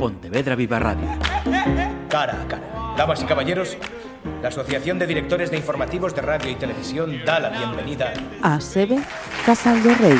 Pontevedra Viva Radio. Cara a cara. Damas y caballeros, la Asociación de Directores de Informativos de Radio y Televisión da la bienvenida a Sebe Casal de Rey.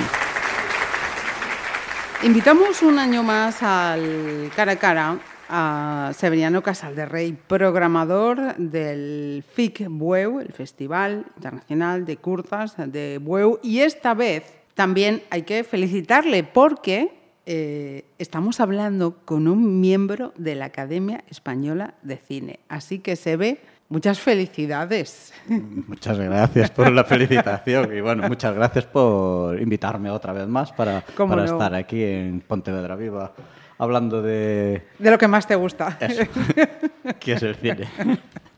Invitamos un año más al cara a cara a Severiano Casal de Rey, programador del FIC Bueu, el Festival Internacional de Curtas de Bueu, y esta vez también hay que felicitarle porque eh, estamos hablando con un miembro de la Academia Española de Cine. Así que se ve Muchas felicidades. Muchas gracias por la felicitación y bueno, muchas gracias por invitarme otra vez más para, para estar aquí en Pontevedra Viva hablando de... De lo que más te gusta. Eso, que es el cine.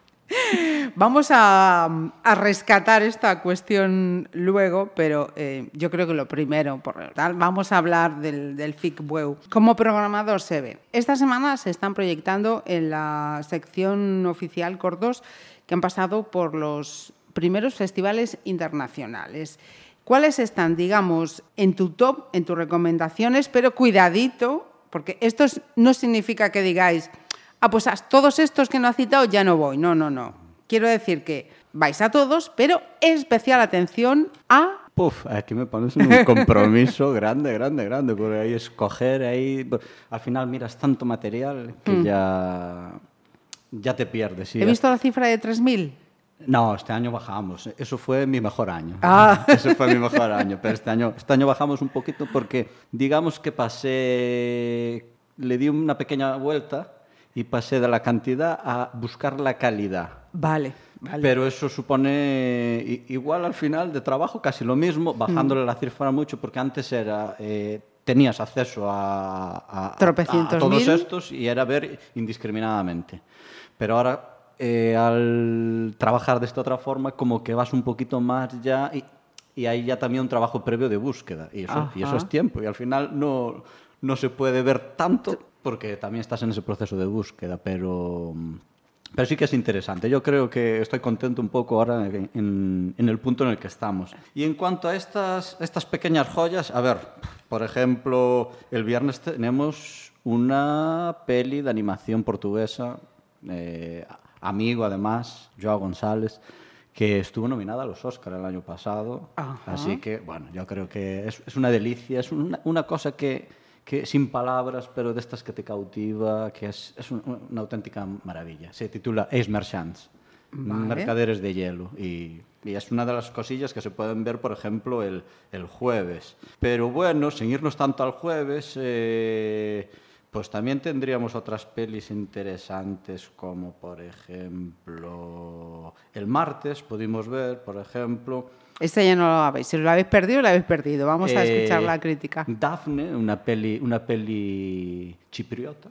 Vamos a, rescatar esta cuestión luego, pero eh, yo creo que lo primero, por tal, vamos a hablar del, del FIC Bueu. Como programador se ve. Esta semana se están proyectando en la sección oficial cortos que han pasado por los primeros festivales internacionales. ¿Cuáles están, digamos, en tu top, en tus recomendaciones? Pero cuidadito, porque esto no significa que digáis, ah, pues a todos estos que no ha citado ya no voy. No, no, no. Quiero decir que vais a todos, pero especial atención a Puf, aquí me pones un compromiso grande, grande, grande, porque ahí escoger, ahí... Al final miras tanto material que mm. ya, ya te pierdes. He visto la cifra de 3.000. No, este año bajamos. Eso fue mi mejor año. Ah. Eso fue mi mejor año. Pero este año, este año bajamos un poquito porque, digamos que pasé, le di una pequeña vuelta y pasé de la cantidad a buscar la calidad. Vale. Vale. Pero eso supone igual al final de trabajo casi lo mismo, bajándole mm. la cifra mucho, porque antes era eh, tenías acceso a, a, todos estos y era ver indiscriminadamente. Pero ahora eh, al trabajar de esta otra forma, como que vas un poquito más ya y, y hay ya también un trabajo previo de búsqueda. Y eso, y eso es tiempo. Y al final no, no se puede ver tanto porque también estás en ese proceso de búsqueda, pero, pero sí que es interesante. Yo creo que estoy contento un poco ahora en, en, el punto en el que estamos. Y en cuanto a estas, estas pequeñas joyas, a ver, por ejemplo, el viernes tenemos una peli de animación portuguesa eh, amigo además, Joao González, que estuvo nominada a los Oscars el año pasado. Así que, bueno, yo creo que es, es una delicia, es una, una cosa que, que, sin palabras, pero de estas que te cautiva, que es, es un, una auténtica maravilla. Se titula Ace Merchants, vale. Mercaderes de Hielo, y, y, es una de las cosillas que se pueden ver, por ejemplo, el, el jueves. Pero bueno, sin irnos tanto al jueves... Eh, pues también tendríamos otras pelis interesantes como por ejemplo el martes pudimos ver, por ejemplo... Este ya no lo habéis. Si lo habéis perdido, lo habéis perdido. Vamos a eh, escuchar la crítica. Daphne, una peli, una peli chipriota,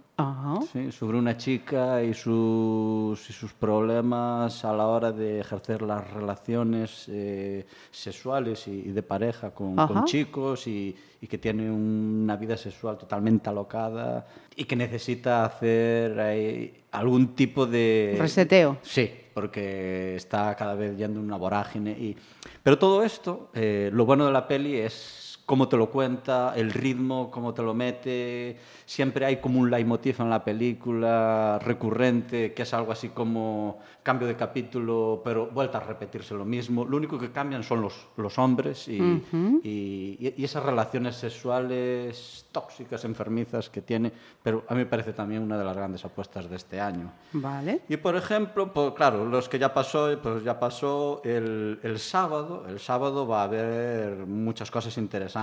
¿sí? sobre una chica y sus, y sus problemas a la hora de ejercer las relaciones eh, sexuales y, y, de pareja con, con chicos y, y que tiene una vida sexual totalmente alocada y que necesita hacer eh, algún tipo de... Reseteo. Sí, porque está cada vez yendo en una vorágine. Y... Pero todo esto, eh, lo bueno de la peli es cómo te lo cuenta, el ritmo, cómo te lo mete. Siempre hay como un leitmotiv en la película recurrente, que es algo así como cambio de capítulo, pero vuelta a repetirse lo mismo. Lo único que cambian son los, los hombres y, uh -huh. y, y, esas relaciones sexuales tóxicas, enfermizas que tiene, pero a mí me parece también una de las grandes apuestas de este año. Vale. Y por ejemplo, pues, claro, los que ya pasó, pues ya pasó el, el sábado. El sábado va a haber muchas cosas interesantes,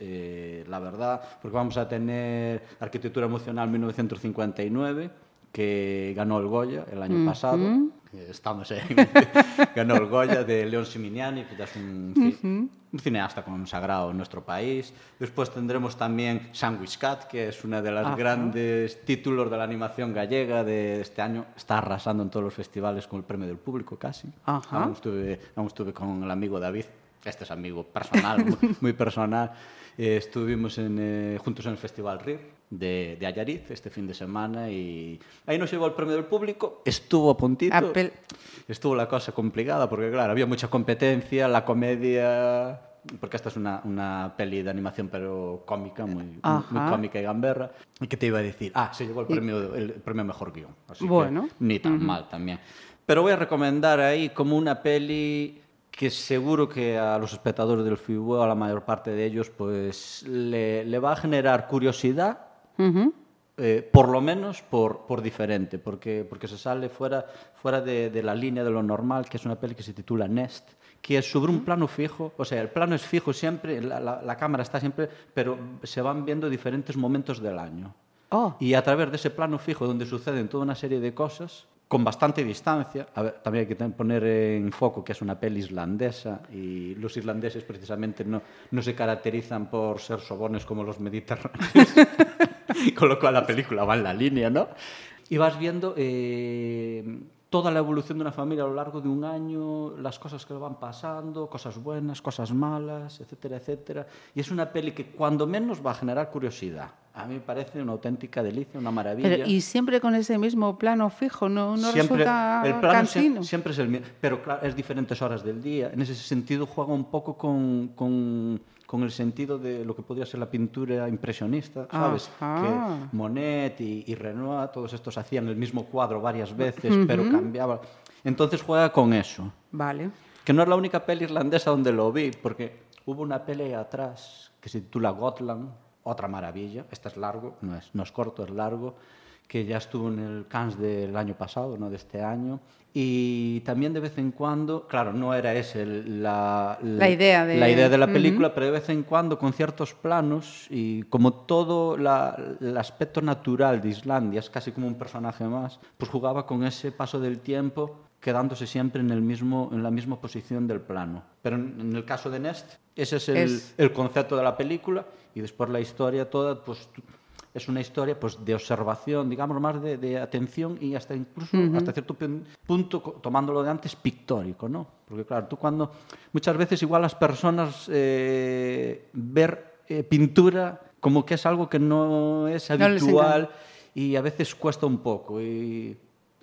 eh, la verdad, porque vamos a tener Arquitectura Emocional 1959 que ganó el Goya el año mm -hmm. pasado. Estamos en, ganó el Goya de León Siminiani, que ya es un, mm -hmm. un cineasta consagrado en nuestro país. Después tendremos también Sandwich Cat, que es una de las Ajá. grandes títulos de la animación gallega de este año. Está arrasando en todos los festivales con el premio del público casi. Ajá. Aún, estuve, aún estuve con el amigo David, este es amigo personal, muy, muy personal. Eh, estuvimos en, eh, juntos en el Festival RIR de, de Ayariz este fin de semana y ahí nos llevó el premio del público, estuvo a puntito, Apple. estuvo la cosa complicada porque claro, había mucha competencia, la comedia porque esta es una, una peli de animación pero cómica, muy, muy cómica y gamberra, y que te iba a decir, ah, se llevó el premio, el premio Mejor Guión, así bueno. que ni tan mal también. Pero voy a recomendar ahí como una peli que seguro que a los espectadores del FIBO, a la mayor parte de ellos, pues le, le va a generar curiosidad, eh, por lo menos por, por diferente, porque, porque se sale fuera, fuera de, de, la línea de lo normal, que es una peli que se titula Nest, que es sobre un plano fijo, o sea, el plano es fijo siempre, la, la, la cámara está siempre, pero se van viendo diferentes momentos del año. Oh. Y a través de ese plano fijo donde suceden toda una serie de cosas, con bastante distancia. También hay que poner en foco que es una peli islandesa y los irlandeses precisamente no, no se caracterizan por ser sobones como los mediterráneos, con lo cual la película va en la línea, ¿no? Y vas viendo eh, toda la evolución de una familia a lo largo de un año, las cosas que van pasando, cosas buenas, cosas malas, etcétera, etcétera. Y es una peli que cuando menos va a generar curiosidad. A mí me parece una auténtica delicia, una maravilla. Pero, y siempre con ese mismo plano fijo, no, no siempre, resulta el plano siempre, siempre, es el mismo, pero claro, es diferentes horas del día. En ese sentido juega un poco con, con, con el sentido de lo que podría ser la pintura impresionista, ¿sabes? Ajá. Que Monet y, y, Renoir, todos estos hacían el mismo cuadro varias veces, uh -huh. pero cambiaba. Entonces juega con eso. Vale. Que no es la única peli irlandesa donde lo vi, porque hubo una peli atrás que se titula Gotland, otra maravilla. Este es largo, no es, no es corto, es largo, que ya estuvo en el Cannes del año pasado, no de este año. Y también de vez en cuando, claro, no era ese la, la, la idea, de... la idea de la película, uh -huh. pero de vez en cuando con ciertos planos y como todo la, el aspecto natural de Islandia, es casi como un personaje más, pues jugaba con ese paso del tiempo quedándose siempre en, el mismo, en la misma posición del plano. Pero en, en el caso de Nest, ese es el, es el, concepto de la película y después la historia toda, pues es una historia pues, de observación, digamos, más de, de atención y hasta incluso, uh -huh. hasta cierto punto, tomándolo de antes, pictórico, ¿no? Porque claro, tú cuando, muchas veces igual las personas eh, ver eh, pintura como que es algo que no es habitual no y a veces cuesta un poco y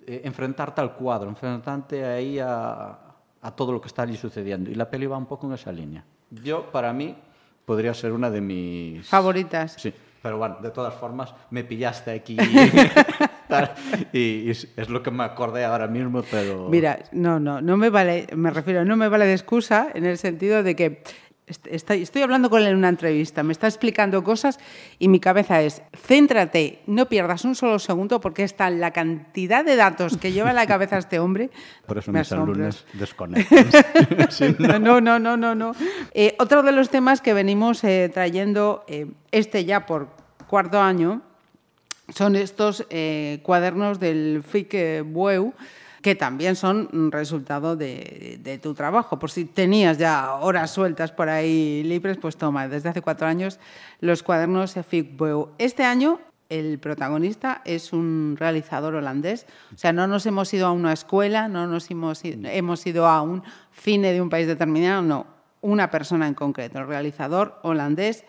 eh, enfrentarte al cuadro, enfrentarte ahí a, a todo lo que está allí sucediendo. Y la peli va un poco en esa línea. Yo, para mí, podría ser una de mis... Favoritas. Sí, pero bueno, de todas formas, me pillaste aquí y, y, es lo que me acordé ahora mismo, pero... Mira, no, no, no me vale, me refiero, no me vale de excusa en el sentido de que Estoy, estoy, hablando con él en una entrevista, me está explicando cosas y mi cabeza es, céntrate, no pierdas un solo segundo porque está la cantidad de datos que lleva en la cabeza este hombre. Por eso mis alumnos desconectan. sí, no. no, no, no, no. no. Eh, otro de los temas que venimos eh, trayendo, eh, este ya por cuarto año, son estos cuadernos del FIC Bueu, que también son resultado de, de, tu trabajo. Por si tenías ya horas sueltas por ahí libres, pues toma, desde hace cuatro años los cuadernos Ficbueu. Este año el protagonista es un realizador holandés, o sea, no nos hemos ido a una escuela, no nos hemos ido, hemos ido a un cine de un país determinado, no, una persona en concreto, el realizador holandés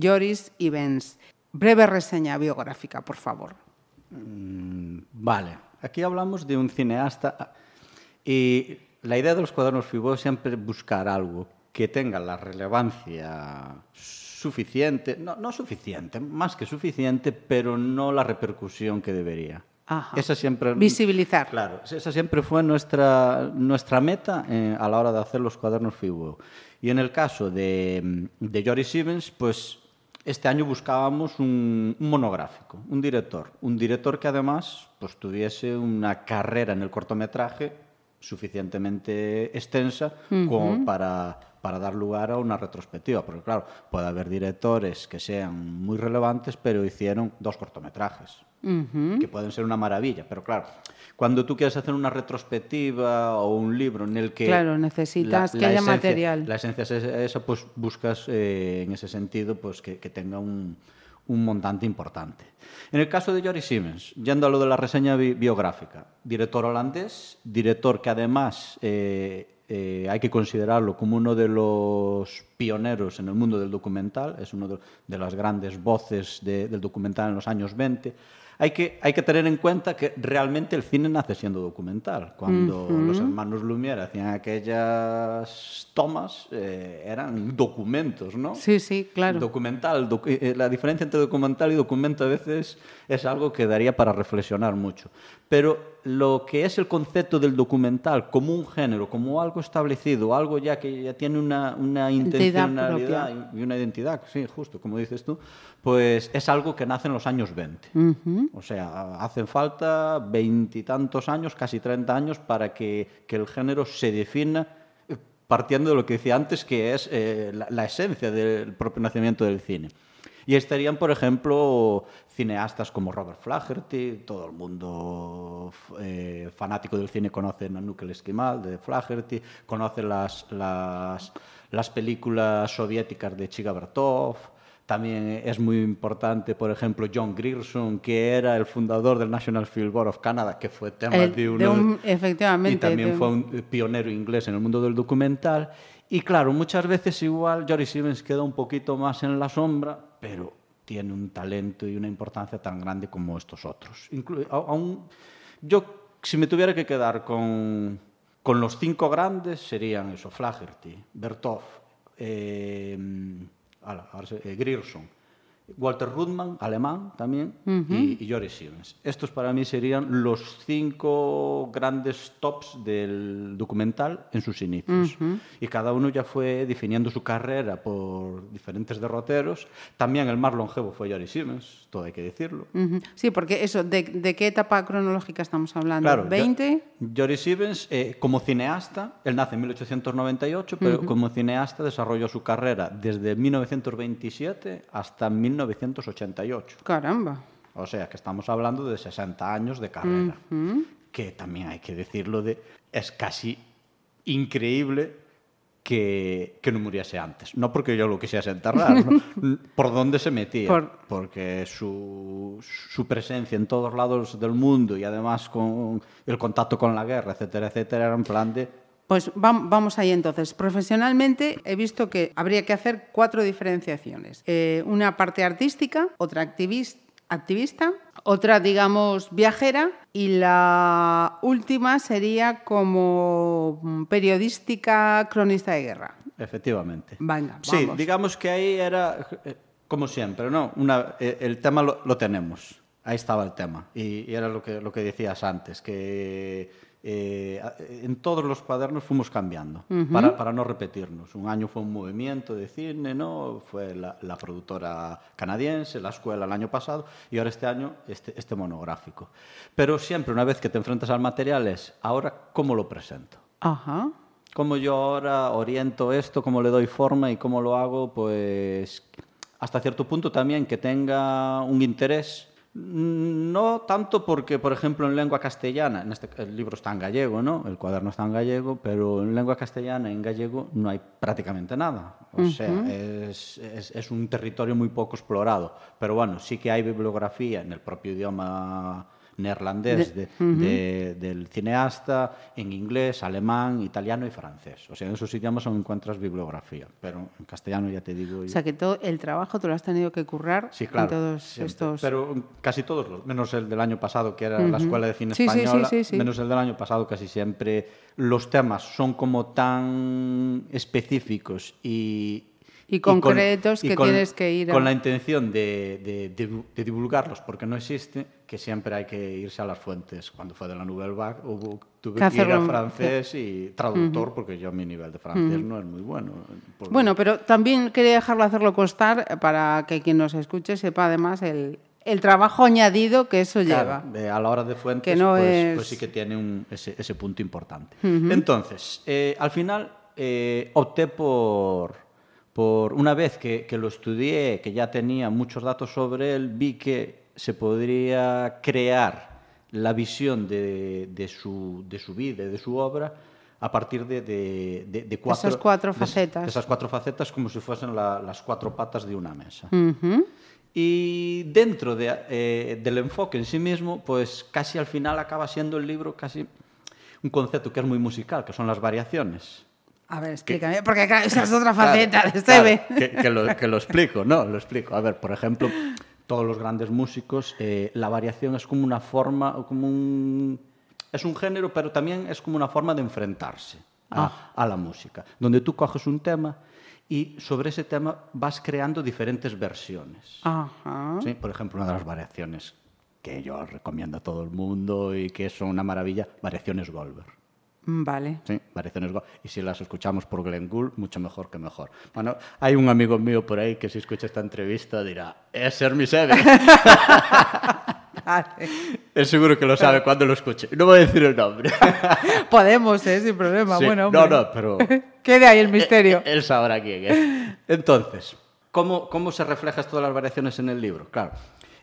Joris Ivens. Breve reseña biográfica, por favor. Mm, vale. Aquí hablamos de un cineasta y la idea de los cuadernos Fibó es siempre buscar algo que tenga la relevancia suficiente, no, no suficiente, más que suficiente, pero no la repercusión que debería. Ajá. Esa siempre, Visibilizar. Claro, esa siempre fue nuestra, nuestra meta eh, a la hora de hacer los cuadernos Fibó. Y en el caso de, de Joris Stevens, pues este año buscábamos un, un, monográfico, un director, un director que además pues, tuviese una carrera en el cortometraje suficientemente extensa uh -huh. como para, para dar lugar a una retrospectiva, porque claro, puede haber directores que sean muy relevantes, pero hicieron dos cortometrajes, uh -huh. que pueden ser una maravilla, pero claro, cuando tú quieres hacer una retrospectiva o un libro en el que... Claro, necesitas la, que la haya esencia, material. La esencia es esa, pues buscas eh, en ese sentido pues que, que tenga un, un, montante importante. En el caso de Joris Siemens, yendo a lo de la reseña bi biográfica, director holandés, director que además eh, eh, hay que considerarlo como uno de los pioneros en el mundo del documental, es uno de, de las grandes voces de, del documental en los años 20 hay que, hay que tener en cuenta que realmente el cine nace siendo documental. Cuando uh -huh. los hermanos Lumière hacían aquellas tomas, eh, eran documentos, ¿no? Sí, sí, claro. Documental, docu eh, la diferencia entre documental y documento a veces es algo que daría para reflexionar mucho. Pero lo que es el concepto del documental como un género, como algo establecido, algo ya que ya tiene una, una intencionalidad y una identidad, sí, justo, como dices tú, pues es algo que nace en los años 20. Uh -huh. O sea, hacen falta veintitantos años, casi 30 años, para que, que, el género se defina partiendo de lo que decía antes, que es eh, la, la esencia del propio nacimiento del cine. Y estarían, por ejemplo, cineastas como Robert Flaherty, todo el mundo eh, fanático del cine conoce el Esquimal de Flaherty, conoce las, las, las películas soviéticas de Chiga Bertov, también es muy importante, por ejemplo, John Grierson, que era el fundador del National Film Board of Canada, que fue tema el, de uno... De un, efectivamente. Y también fue un pionero inglés en el mundo del documental. Y claro, muchas veces igual Jory Stevens queda un poquito más en la sombra, pero tiene un talento y una importancia tan grande como estos otros. Inclu aún, yo, si me tuviera que quedar con, con los cinco grandes, serían eso, Flaherty, Bertov, eh, eh, Grierson, Walter Rudman, alemán también, uh -huh. y, y Joris Siemens. Estos para mí serían los cinco grandes tops del documental en sus inicios. Uh -huh. Y cada uno ya fue definiendo su carrera por diferentes derroteros. También el más longevo fue Joris Siemens, todo hay que decirlo. Uh -huh. Sí, porque eso, ¿de, ¿de, qué etapa cronológica estamos hablando? Claro, ¿20? Joris Siemens, eh, como cineasta, él nace en 1898, pero como cineasta desarrolló su carrera desde 1927 hasta 1928. 1988. Caramba. O sea, que estamos hablando de 60 años de carrera. Uh -huh. Que también hay que decirlo, de, es casi increíble que, que, no muriese antes. No porque yo lo quisiese enterrar, ¿no? por dónde se metía. Por... Porque su, su, presencia en todos lados del mundo y además con el contacto con la guerra, etcétera, etcétera, era en plan de pues vamos ahí entonces. Profesionalmente he visto que habría que hacer cuatro diferenciaciones. Eh, una parte artística, otra activista, activista, otra, digamos, viajera y la última sería como periodística cronista de guerra. Efectivamente. Venga, sí, vamos. digamos que ahí era, eh, como siempre, ¿no? Una, eh, el tema lo, lo, tenemos. Ahí estaba el tema. Y, y era lo que, lo que decías antes, que eh, en todos los cuadernos fuimos cambiando uh -huh. para, para, no repetirnos. Un año fue un movimiento de cine, ¿no? fue la, la, productora canadiense, la escuela el año pasado y ahora este año este, este, monográfico. Pero siempre una vez que te enfrentas al material es, ahora, ¿cómo lo presento? Ajá. ¿Cómo yo ahora oriento esto, cómo le doy forma y cómo lo hago? Pues hasta cierto punto también que tenga un interés no tanto porque, por ejemplo, en lengua castellana, en este, el libro está en gallego, ¿no? El cuaderno está en gallego, pero en lengua castellana, en gallego, no hay prácticamente nada. O uh -huh. sea, es, es, es, un territorio muy poco explorado. Pero bueno, sí que hay bibliografía en el propio idioma neerlandés de, de, uh -huh. de, del cineasta, en inglés, alemán, italiano y francés. O sea, en esos idiomas aún encuentras bibliografía, pero en castellano ya te digo... O sea, que todo el trabajo tú lo has tenido que currar sí, claro, en todos siempre. estos... Pero casi todos, menos el del año pasado, que era uh -huh. la Escuela de Cine sí, Española, sí, sí, menos el del año pasado, casi siempre los temas son como tan específicos y, y concretos y con, que y con, tienes que ir a... con la intención de, de, de, de, divulgarlos porque no existe que siempre hay que irse a las fuentes cuando fue de la Nouvelle Vague hubo, tuve que, que ir a francés y traductor uh -huh. porque yo mi nivel de francés uh -huh. no es muy bueno bueno pero también quería dejarlo hacerlo constar para que quien nos escuche sepa además el, el trabajo añadido que eso claro, lleva. a la hora de fuentes, que no pues, es... pues, sí que tiene un, ese, ese, punto importante. Uh -huh. Entonces, eh, al final eh, opté por, por una vez que, que, lo estudié, que ya tenía muchos datos sobre él, vi que se podría crear la visión de, de, su, de su vida, de su obra, a partir de, de, de, de cuatro, esas cuatro facetas. De, esas cuatro facetas como si fuesen la, las cuatro patas de una mesa. Uh -huh. Y dentro de, eh, del enfoque en sí mismo, pues casi al final acaba siendo el libro casi un concepto que es muy musical, que son las variaciones. A ver, explícame, porque claro, esa es otra faceta de este que, que, lo, que lo explico, ¿no? Lo explico. A ver, por ejemplo, todos los grandes músicos, eh, la variación es como una forma, como un, es un género, pero también es como una forma de enfrentarse a, ah. a la música, donde tú coges un tema y sobre ese tema vas creando diferentes versiones. Ajá. ¿Sí? Por ejemplo, una de las variaciones que yo recomiendo a todo el mundo y que son una maravilla, variaciones Goldberg. Mm, vale. Sí, variaciones. Y si las escuchamos por Glenn Gould, mucho mejor que mejor. Bueno, hay un amigo mío por ahí que si escucha esta entrevista dirá, es ser mi sede. Es seguro que lo sabe cuando lo escuche. No voy a decir el nombre. Podemos, ¿eh? sin problema. Bueno, No, no, pero... Quede ahí el misterio. Él, sabrá quién es. Entonces, ¿cómo, ¿cómo se refleja todas las variaciones en el libro? Claro.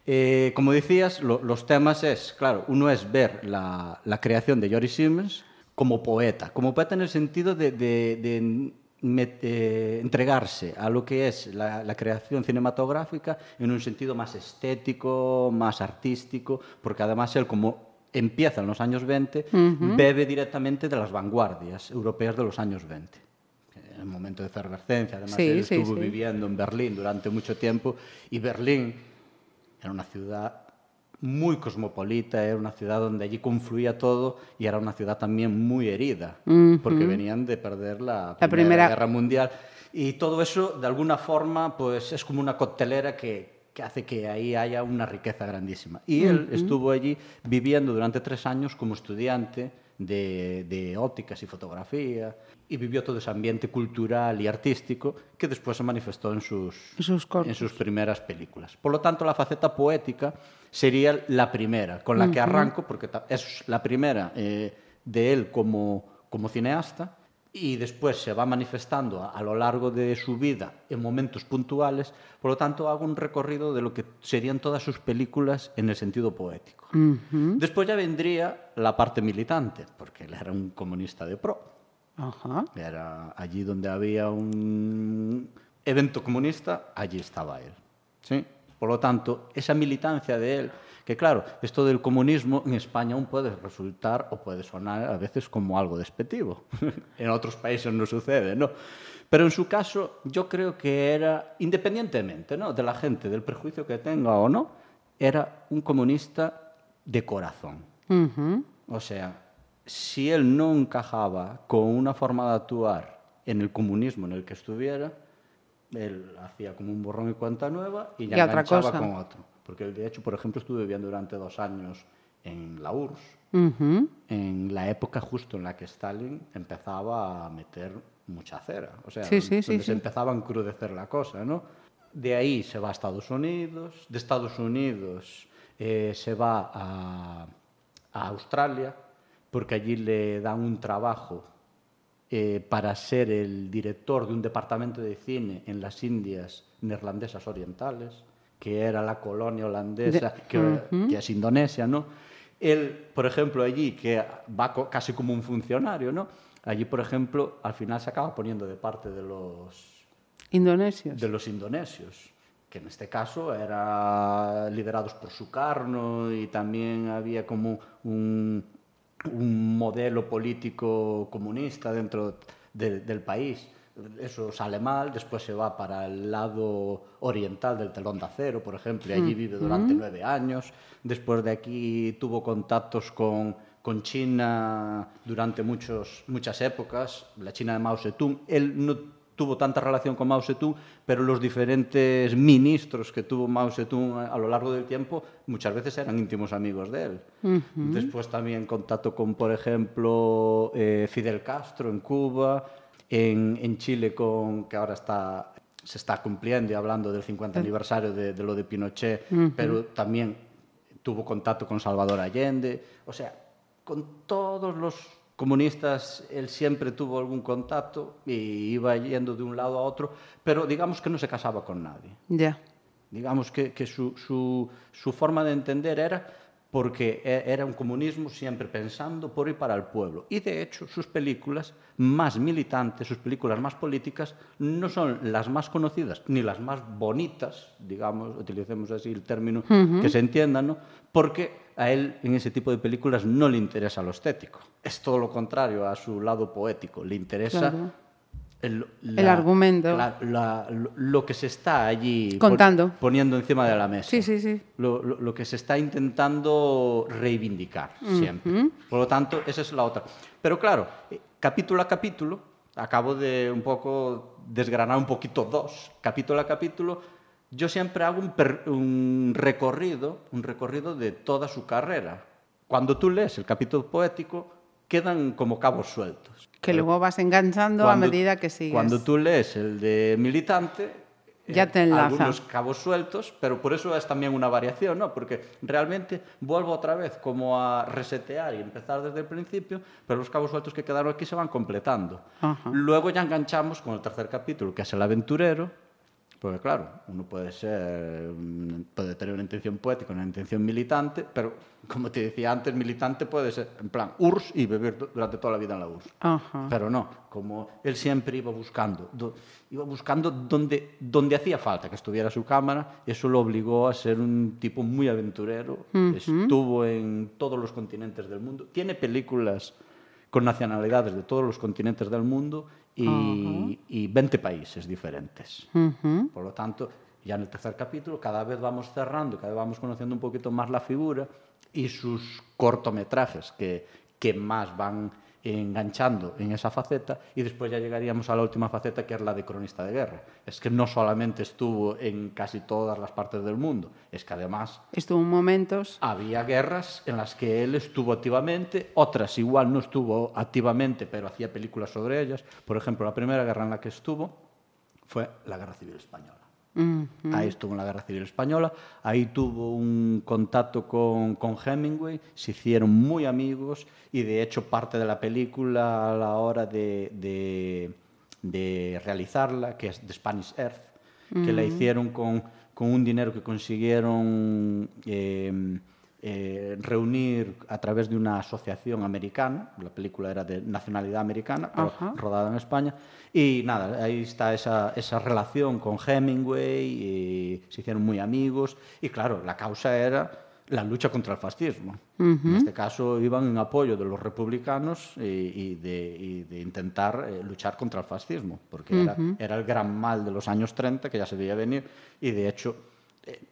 Eh, como decías, los temas es, claro, uno es ver la, la creación de Joris Simmons como poeta, como poeta en el sentido de, de, de eh, entregarse a lo que es la, la, creación cinematográfica en un sentido más estético, más artístico, porque además él como empieza en los años 20, uh -huh. bebe directamente de las vanguardias europeas de los años 20. En el momento de efervescencia, además sí, él sí, estuvo sí. viviendo en Berlín durante mucho tiempo y Berlín era una ciudad muy cosmopolita, era una ciudad donde allí confluía todo y era una ciudad también muy herida, uh -huh. porque venían de perder la, la Primera, primera, Guerra Mundial. Y todo eso, de alguna forma, pues es como una coctelera que, que hace que ahí haya una riqueza grandísima. Y él uh -huh. estuvo allí viviendo durante tres años como estudiante de, de ópticas e fotografía, e vivió todo ese ambiente cultural y artístico que después se manifestó en sus, sus en sus primeras películas. Por lo tanto, la faceta poética sería la primera, con la uh -huh. que arranco, porque es la primera eh, de él como, como cineasta, y después se va manifestando a, a, lo largo de su vida en momentos puntuales, por lo tanto hago un recorrido de lo que serían todas sus películas en el sentido poético. Uh -huh. Después ya vendría la parte militante, porque él era un comunista de pro. Era allí donde había un evento comunista, allí estaba él. ¿sí? Por lo tanto, esa militancia de él, que claro, esto del comunismo en España aún puede resultar o puede sonar a veces como algo despectivo. en otros países no sucede, ¿no? Pero en su caso, yo creo que era, independientemente ¿no? de la gente, del prejuicio que tenga o no, era un comunista de corazón. Uh -huh. O sea, si él no encajaba con una forma de actuar en el comunismo en el que estuviera, él hacía como un borrón y cuenta nueva y ya y enganchaba otra cosa. con otro. Porque de hecho, por ejemplo, estuvo viviendo durante dos años en la URSS, uh -huh. en la época justo en la que Stalin empezaba a meter mucha cera. O sea, sí, sí, donde sí, se empezaba a encrudecer la cosa, ¿no? De ahí se va a Estados Unidos, de Estados Unidos eh, se va a, a Australia, porque allí le dan un trabajo eh, para ser el director de un departamento de cine en las Indias neerlandesas orientales, que era la colonia holandesa, de, que, uh -huh. que, es Indonesia, ¿no? Él, por ejemplo, allí, que va co casi como un funcionario, ¿no? Allí, por ejemplo, al final se acaba poniendo de parte de los... Indonesios. De los indonesios que en este caso eran liderados por Sukarno y también había como un, un modelo político comunista dentro de, del país. Eso sale mal, después se va para el lado oriental del telón de acero, por ejemplo, y allí vive durante nueve años. Después de aquí tuvo contactos con, con China durante muchos, muchas épocas, la China de Mao Zedong. Él no tuvo tanta relación con Mao Zedong, pero los diferentes ministros que tuvo Mao Zedong a lo largo del tiempo muchas veces eran íntimos amigos de él. Uh -huh. Después también contacto con, por ejemplo, eh, Fidel Castro en Cuba, en, en, Chile, con, que ahora está, se está cumpliendo y hablando del 50 aniversario de, de lo de Pinochet, uh -huh. pero también tuvo contacto con Salvador Allende. O sea, con todos los comunistas él siempre tuvo algún contacto y iba yendo de un lado a otro, pero digamos que no se casaba con nadie. Ya. Yeah. Digamos que, que su, su, su, forma de entender era porque e, era un comunismo siempre pensando por y para el pueblo. Y de hecho, sus películas más militantes, sus películas más políticas, no son las más conocidas ni las más bonitas, digamos, utilicemos así el término que se entienda, ¿no? porque a él en ese tipo de películas no le interesa lo estético. Es todo lo contrario a su lado poético. Le interesa el, argumento. lo que se está allí Contando. poniendo encima de la mesa. Sí, sí, sí. Lo, que se está intentando reivindicar siempre. Por lo tanto, esa es la otra. Pero claro, eh, capítulo a capítulo, acabo de un poco desgranar un poquito dos, capítulo a capítulo, yo siempre hago un, un recorrido, un recorrido de toda su carrera. Cuando tú lees el capítulo poético, quedan como cabos sueltos. Que luego vas enganchando a medida que sigues. Cuando tú lees el de militante, ya te enlaza. algunos cabos sueltos, pero por eso es también una variación, ¿no? Porque realmente vuelvo otra vez como a resetear y empezar desde el principio, pero los cabos sueltos que quedaron aquí se van completando. Luego ya enganchamos con el tercer capítulo, que es el aventurero, porque claro, uno puede ser, puede tener una intención poética, una intención militante, pero como te decía antes, militante puede ser en plan URSS y vivir durante toda la vida en la URSS. Pero no, como él siempre iba buscando, iba buscando donde, donde hacía falta que estuviera su cámara, eso lo obligó a ser un tipo muy aventurero, estuvo en todos los continentes del mundo, tiene películas con nacionalidades de todos los continentes del mundo y, 20 países diferentes. Por lo tanto, ya en el tercer capítulo cada vez vamos cerrando, cada vez vamos conociendo un poquito más la figura y sus cortometrajes que, que más van enganchando en esa faceta y después ya llegaríamos a la última faceta que es la de cronista de guerra. Es que no solamente estuvo en casi todas las partes del mundo, es que además... Estuvo en momentos... Había guerras en las que él estuvo activamente, otras igual no estuvo activamente, pero hacía películas sobre ellas. Por ejemplo, la primera guerra en la que estuvo fue la Guerra Civil Española. Ahí estuvo en la Guerra Civil Española, ahí tuvo un contacto con, con, Hemingway, se hicieron muy amigos y de hecho parte de la película a la hora de, de, de realizarla, que es The Spanish Earth, que la hicieron con, con, un dinero que consiguieron... Eh, eh, reunir a través de una asociación americana, la película era de nacionalidad americana, pero rodada en España, y nada, ahí está esa, esa relación con Hemingway, y se hicieron muy amigos, y claro, la causa era la lucha contra el fascismo. En este caso iban en apoyo de los republicanos y, de, de, intentar eh, luchar contra el fascismo, porque era, era, el gran mal de los años 30 que ya se veía venir y de hecho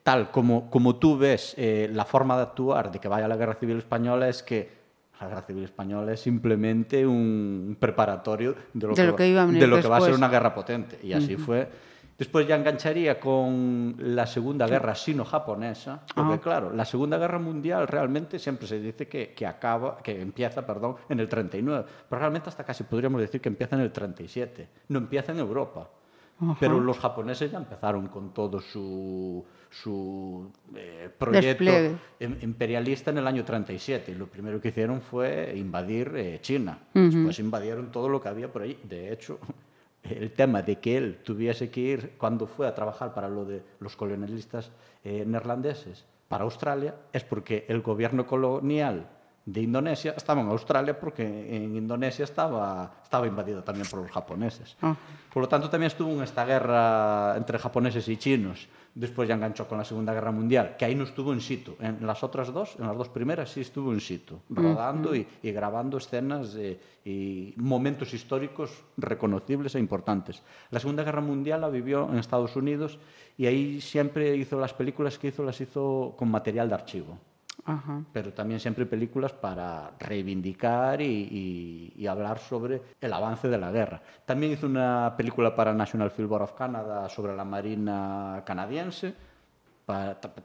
tal como, como tú ves eh, la forma de actuar de que vaya la Guerra Civil Española es que la Guerra Civil Española es simplemente un preparatorio de lo, que, va a ser una guerra potente. Y así fue. Después ya engancharía con la Segunda Guerra sino-japonesa, porque claro, la Segunda Guerra Mundial realmente siempre se dice que, que, acaba, que empieza perdón, en el 39, pero realmente hasta casi podríamos decir que empieza en el 37, no empieza en Europa. Pero los japoneses ya empezaron con todo su, su eh, proyecto em, imperialista en el año 37 y lo primero que hicieron fue invadir eh, China. Después invadieron todo lo que había por ahí. De hecho, el tema de que él tuviese que ir cuando fue a trabajar para lo de los colonialistas eh, neerlandeses para Australia es porque el gobierno colonial de Indonesia estaba en Australia porque en Indonesia estaba, estaba invadida también por los japoneses. Ah. Por lo tanto, también estuvo en esta guerra entre japoneses y chinos. Después ya enganchó con la Segunda Guerra Mundial, que ahí no estuvo en situ. En las otras dos, en las dos primeras, sí estuvo en situ, rodando y, grabando escenas y momentos históricos reconocibles e importantes. La Segunda Guerra Mundial la vivió en Estados Unidos y ahí siempre hizo las películas que hizo, las hizo con material de archivo pero también siempre películas para reivindicar y, hablar sobre el avance de la guerra. También hizo una película para National Film Board of Canada sobre la Marina canadiense,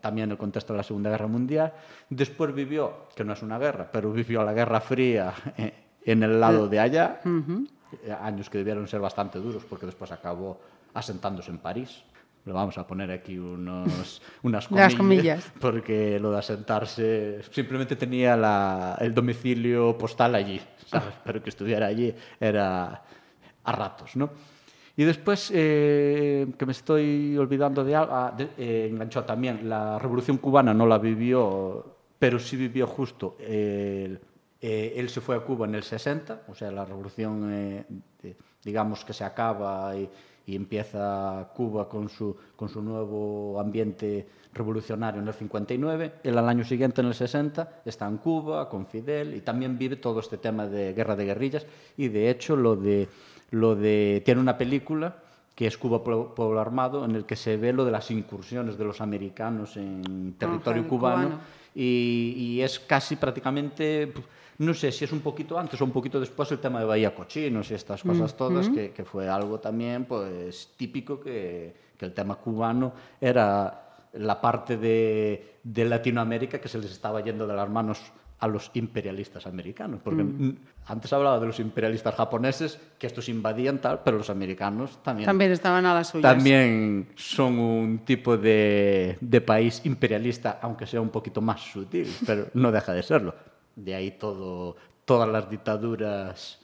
también en el contexto de la Segunda Guerra Mundial. Después vivió, que no es una guerra, pero vivió la Guerra Fría en el lado de allá, eh, años que debieron ser bastante duros porque después acabó asentándose en París le vamos a poner aquí unos, unas comillas, porque lo de asentarse simplemente tenía la, el domicilio postal allí, ¿sabes? pero que estuviera allí era a ratos, ¿no? Y después, eh, que me estoy olvidando de algo, ah, eh, enganchó también, la Revolución Cubana no la vivió pero sí vivió justo. Eh, él se fue a Cuba en el 60, o sea, la revolución, eh, digamos que se acaba y, y, empieza Cuba con su, con su nuevo ambiente revolucionario en el 59. Él al año siguiente, en el 60, está en Cuba con Fidel y también vive todo este tema de guerra de guerrillas y de hecho lo de, lo de tiene una película que es Cuba Pueblo Armado, en el que se ve lo de las incursiones de los americanos en territorio cubano, Y, y, es casi prácticamente, no sé si es un poquito antes o un poquito después el tema de Bahía Cochinos y estas cosas todas, que, que, fue algo también pues típico que, que el tema cubano era la parte de, de, Latinoamérica que se les estaba yendo de las manos a los imperialistas americanos, porque mm. antes hablaba de los imperialistas japoneses, que estos invadían tal, pero los americanos también... También estaban a las suyas. También son un tipo de, de país imperialista, aunque sea un poquito más sutil, pero no deja de serlo. De ahí todo, todas las dictaduras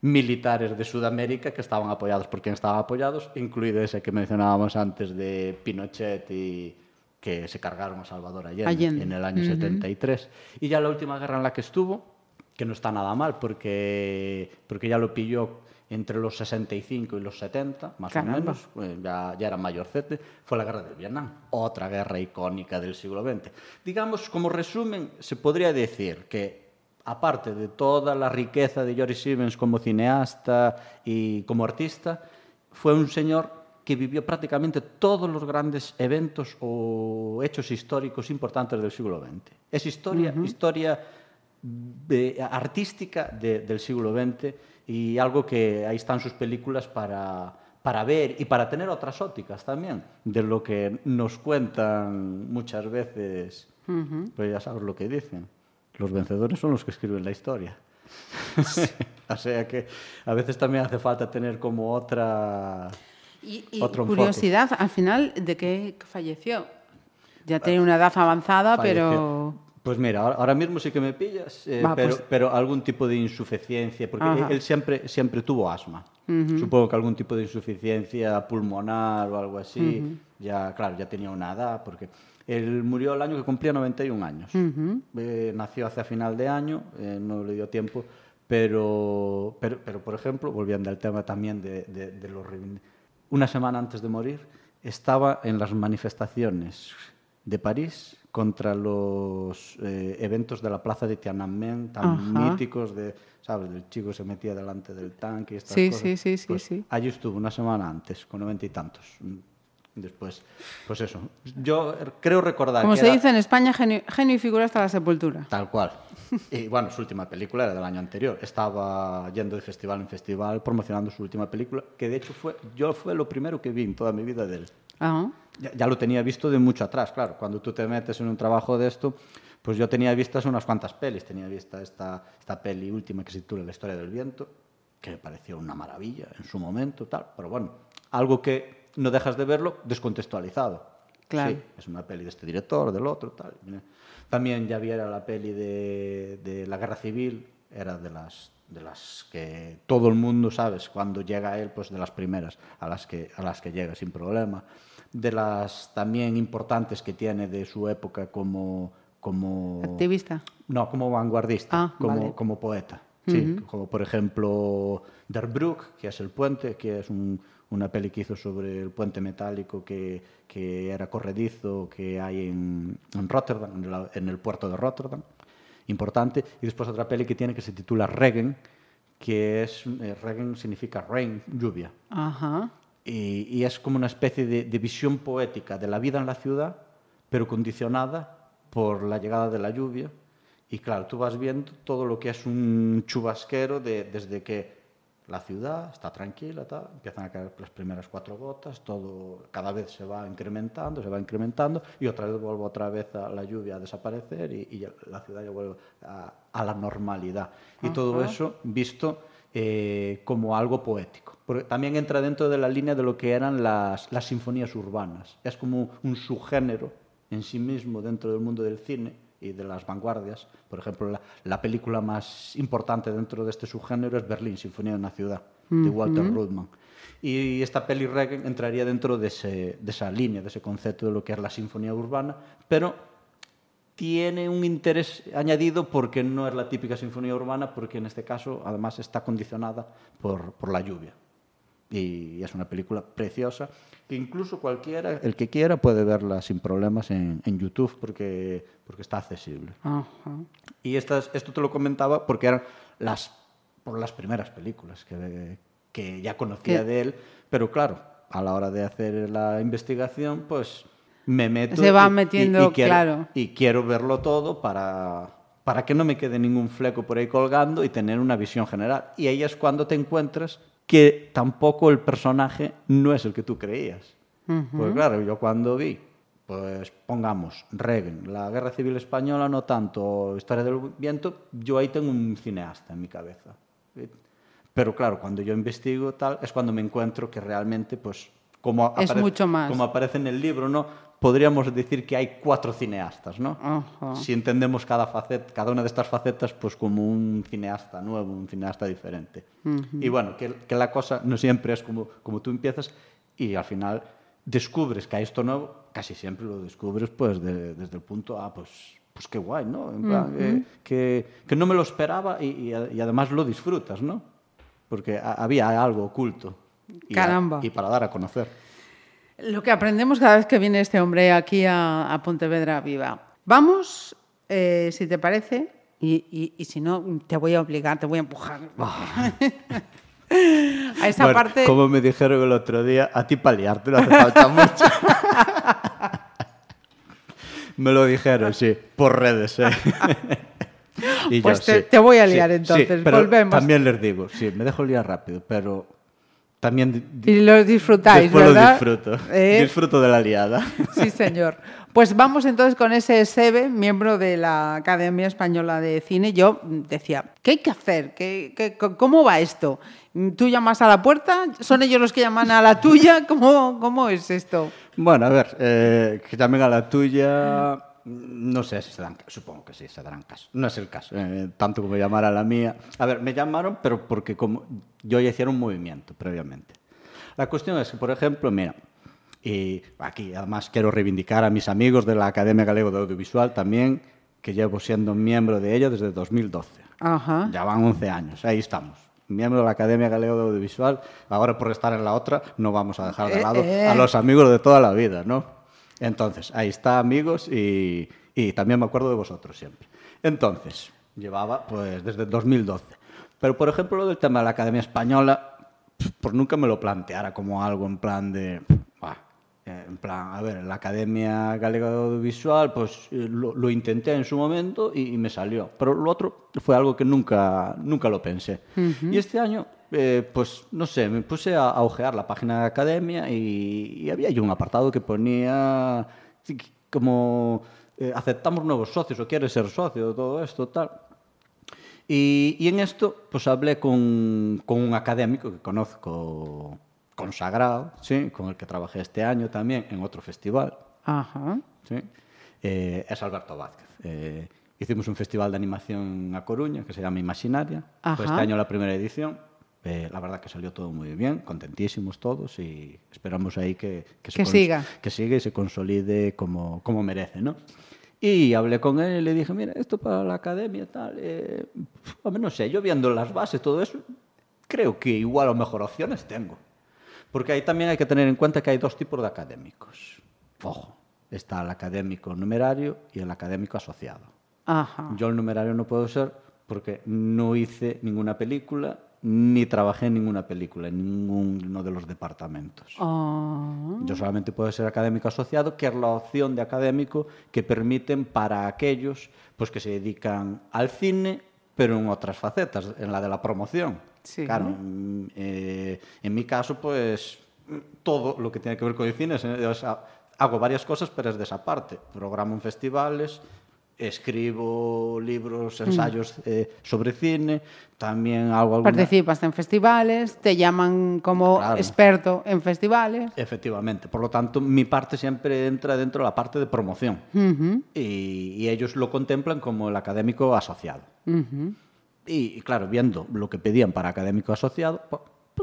militares de Sudamérica que estaban apoyados por quien estaban apoyados, incluido ese que mencionábamos antes de Pinochet y que se cargaron a Salvador Allende, Allende. en el año uh -huh. 73. Y ya la última guerra en la que estuvo, que no está nada mal, porque, porque ya lo pilló entre los 65 y los 70, más Caramba. o menos, pues ya, ya era mayorcete, fue la guerra del Vietnam, otra guerra icónica del siglo XX. Digamos, como resumen, se podría decir que aparte de toda la riqueza de Joris Stevens como cineasta y como artista, fue un señor que vivió prácticamente todos los grandes eventos o hechos históricos importantes del siglo XX. Es historia, uh -huh. historia de, artística de, del siglo XX y algo que ahí están sus películas para, para ver y para tener otras ópticas también de lo que nos cuentan muchas veces, uh -huh. pues ya sabes lo que dicen. Los vencedores son los que escriben la historia. Sí. o sea que a veces también hace falta tener como otra y, y Otro curiosidad, al final, ¿de qué falleció? Ya tenía una edad avanzada, falleció. pero... Pues mira, ahora mismo sí que me pillas, eh, pero, pues... pero, algún tipo de insuficiencia, porque Ajá. él siempre, siempre tuvo asma. Uh -huh. Supongo que algún tipo de insuficiencia pulmonar o algo así. Uh -huh. Ya, claro, ya tenía una edad, porque él murió el año que cumplía 91 años. Uh -huh. eh, nació hacia final de año, eh, no le dio tiempo, pero, pero, pero, por ejemplo, volviendo al tema también de, de, de los una semana antes de morir, estaba en las manifestaciones de París contra los eh, eventos de la plaza de Tiananmen tan Ajá. míticos de, ¿sabes? El chico se metía delante del tanque y estas sí, cosas. Sí, sí, pues sí, sí. Allí estuvo una semana antes, con noventa y tantos. Después, pues eso. Yo creo recordar Como que se era... dice en España, genio, genio, y figura hasta la sepultura. Tal cual. Y bueno, su última película era del año anterior. Estaba yendo de festival en festival promocionando su última película, que de hecho fue, yo fue lo primero que vi en toda mi vida de él. Ajá. Ya, ya, lo tenía visto de mucho atrás, claro. Cuando tú te metes en un trabajo de esto, pues yo tenía vistas unas cuantas pelis. Tenía vista esta, esta peli última que se titula La historia del viento, que me pareció una maravilla en su momento, tal. Pero bueno, algo que no dejas de verlo descontextualizado. Claro. Sí, es una peli de este director, del otro, tal. También ya viera la peli de, de, la Guerra Civil, era de las, de las que todo el mundo, ¿sabes? Cuando llega a él, pues de las primeras a las que, a las que llega sin problema. De las también importantes que tiene de su época como... como ¿Activista? No, como vanguardista, ah, como, vale. como poeta. Sí, uh -huh. como por ejemplo Der Brook, que es el puente, que es un, una peli que hizo sobre el puente metálico que, que era corredizo que hay en, en Rotterdam, en, la, en, el puerto de Rotterdam, importante. Y después otra peli que tiene que se titula Regen, que es, eh, Regen significa rain, lluvia. Ajá. Y, y, es como una especie de, de visión poética de la vida en la ciudad, pero condicionada por la llegada de la lluvia. Y claro, tú vas viendo todo lo que es un chubasquero de, desde que la ciudad está tranquila, tal, empiezan a caer las primeras cuatro gotas, todo cada vez se va incrementando, se va incrementando y otra vez vuelve otra vez a la lluvia a desaparecer y, y la ciudad ya vuelve a, a la normalidad. Y Ajá. todo eso visto eh, como algo poético. Porque también entra dentro de la línea de lo que eran las, las sinfonías urbanas. Es como un subgénero en sí mismo dentro del mundo del cine y de las vanguardias. Por ejemplo, la, la, película más importante dentro de este subgénero es Berlín, Sinfonía de una ciudad, uh -huh. de Walter Rudman. Y esta peli Regen entraría dentro de, ese, de esa línea, de ese concepto de lo que es la sinfonía urbana, pero tiene un interés añadido porque no es la típica sinfonía urbana, porque en este caso además está condicionada por, por la lluvia. Y es una película preciosa que incluso cualquiera, el que quiera, puede verla sin problemas en, en YouTube porque, porque está accesible. Ajá. Y estas, esto te lo comentaba porque eran las, por las primeras películas que, que ya conocía ¿Qué? de él, pero claro, a la hora de hacer la investigación, pues me meto Se va metiendo, y, y quiero, claro. y quiero verlo todo para, para que no me quede ningún fleco por ahí colgando y tener una visión general. Y ahí es cuando te encuentras que tampoco el personaje no es el que tú creías. Uh -huh. Pues claro, yo cuando vi, pues pongamos, Reagan, la Guerra Civil Española, no tanto Historia del Viento, yo ahí tengo un cineasta en mi cabeza. Pero claro, cuando yo investigo tal, es cuando me encuentro que realmente, pues, como, es aparece, mucho más. como aparece en el libro, ¿no? Podríamos decir que hay cuatro cineastas, ¿no? Uh -huh. Si entendemos cada, faceta, cada una de estas facetas pues como un cineasta nuevo, un cineasta diferente. Uh -huh. Y bueno, que, que, la cosa no siempre es como, como tú empiezas y al final descubres que hay esto nuevo, casi siempre lo descubres pues de, desde el punto, ah, pues, pues qué guay, ¿no? En plan, uh -huh. eh, que, que, no me lo esperaba y, y, y, además lo disfrutas, ¿no? Porque había algo oculto. Y Caramba. A, y para dar a conocer. Lo que aprendemos cada vez que viene este hombre aquí a, a Pontevedra Viva. Vamos, eh, si te parece, y, y, y, si no, te voy a obligar, te voy a empujar. Oh. a esa bueno, parte. Como me dijeron el otro día, a ti paliarte no hace falta mucho. me lo dijeron, sí, por redes. ¿eh? y pues yo, te, sí, te, voy a liar sí, entonces, sí, pero volvemos. También les digo, sí, me dejo liar rápido, pero también y lo disfrutáis, después ¿verdad? lo disfruto. ¿Eh? Disfruto de la liada. Sí, señor. Pues vamos entonces con ese SEBE, miembro de la Academia Española de Cine. Yo decía, ¿qué hay que hacer? ¿Qué, qué, ¿Cómo va esto? ¿Tú llamas a la puerta? ¿Son ellos los que llaman a la tuya? ¿Cómo, cómo es esto? Bueno, a ver, eh, que llamen a la tuya... No sé si se dan supongo que sí, se darán caso. No es el caso, eh, tanto como llamar a la mía. A ver, me llamaron, pero porque como yo ya hiciera un movimiento previamente. La cuestión es que, por ejemplo, mira, y aquí además quiero reivindicar a mis amigos de la Academia Galego de Audiovisual también, que llevo siendo miembro de ella desde 2012. Ajá. Ya van 11 años, ahí estamos. Miembro de la Academia Galego de Audiovisual, ahora por estar en la otra no vamos a dejar de lado eh, eh. a los amigos de toda la vida, ¿no? Entonces, ahí está, amigos, y, y, también me acuerdo de vosotros siempre. Entonces, llevaba pues desde 2012. Pero, por ejemplo, lo del tema de la Academia Española, pues nunca me lo planteara como algo en plan de... Bah, en plan, a ver, la Academia Galega de Audiovisual, pues lo, lo intenté en su momento y, y, me salió. Pero lo otro fue algo que nunca, nunca lo pensé. Uh -huh. Y este año eh, pues no sé, me puse a, a, ojear la página de academia y, y había yo un apartado que ponía como eh, aceptamos nuevos socios o quieres ser socio, todo esto, tal. Y, y en esto, pues hablé con, con, un académico que conozco consagrado, ¿sí? con el que trabajé este año también en otro festival. Ajá. ¿sí? Eh, es Alberto Vázquez. Eh, hicimos un festival de animación a Coruña que se llama Imaginaria. Fue este año la primera edición. Eh, la verdad que salió todo muy bien, contentísimos todos y esperamos ahí que, que, que siga. que siga y se consolide como, como merece, ¿no? Y hablé con él y le dije, mira, esto para la academia tal, eh, hombre, no sé, yo viendo las bases, todo eso, creo que igual o mejor opciones tengo. Porque ahí también hay que tener en cuenta que hay dos tipos de académicos. Ojo, está el académico numerario y el académico asociado. Ajá. Yo el numerario no puedo ser porque no hice ninguna película ni trabajé en ninguna película, en ninguno de los departamentos. Oh. Yo solamente puedo ser académico asociado, que es la opción de académico que permiten para aquellos pues, que se dedican al cine, pero en otras facetas, en la de la promoción. Sí. Claro, eh, en mi caso, pues todo lo que tiene que ver con el cine, es, o sea, hago varias cosas, pero es de esa parte. Programo en festivales, escribo libros, ensayos mm. eh, sobre cine, también hago alguna... Participas en festivales, te llaman como claro. experto en festivales. Efectivamente, por lo tanto mi parte siempre entra dentro de la parte de promoción uh -huh. y, y, ellos lo contemplan como el académico asociado. Uh -huh. y, y, claro, viendo lo que pedían para académico asociado,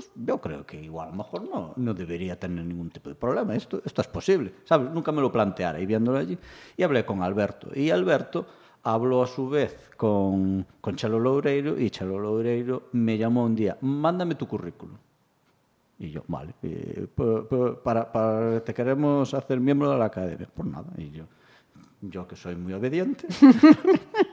pues pues yo creo que igual a lo mejor no, no debería tener ningún tipo de problema. Esto, esto es posible, ¿sabes? Nunca me lo planteara y viéndolo allí. Y hablé con Alberto. Y Alberto habló a su vez con, con Chelo Loureiro y Chelo Loureiro me llamó un día, mándame tu currículum. Y yo, vale, eh, para, para, te queremos hacer miembro de la academia. Por nada. Y yo, yo que soy muy obediente,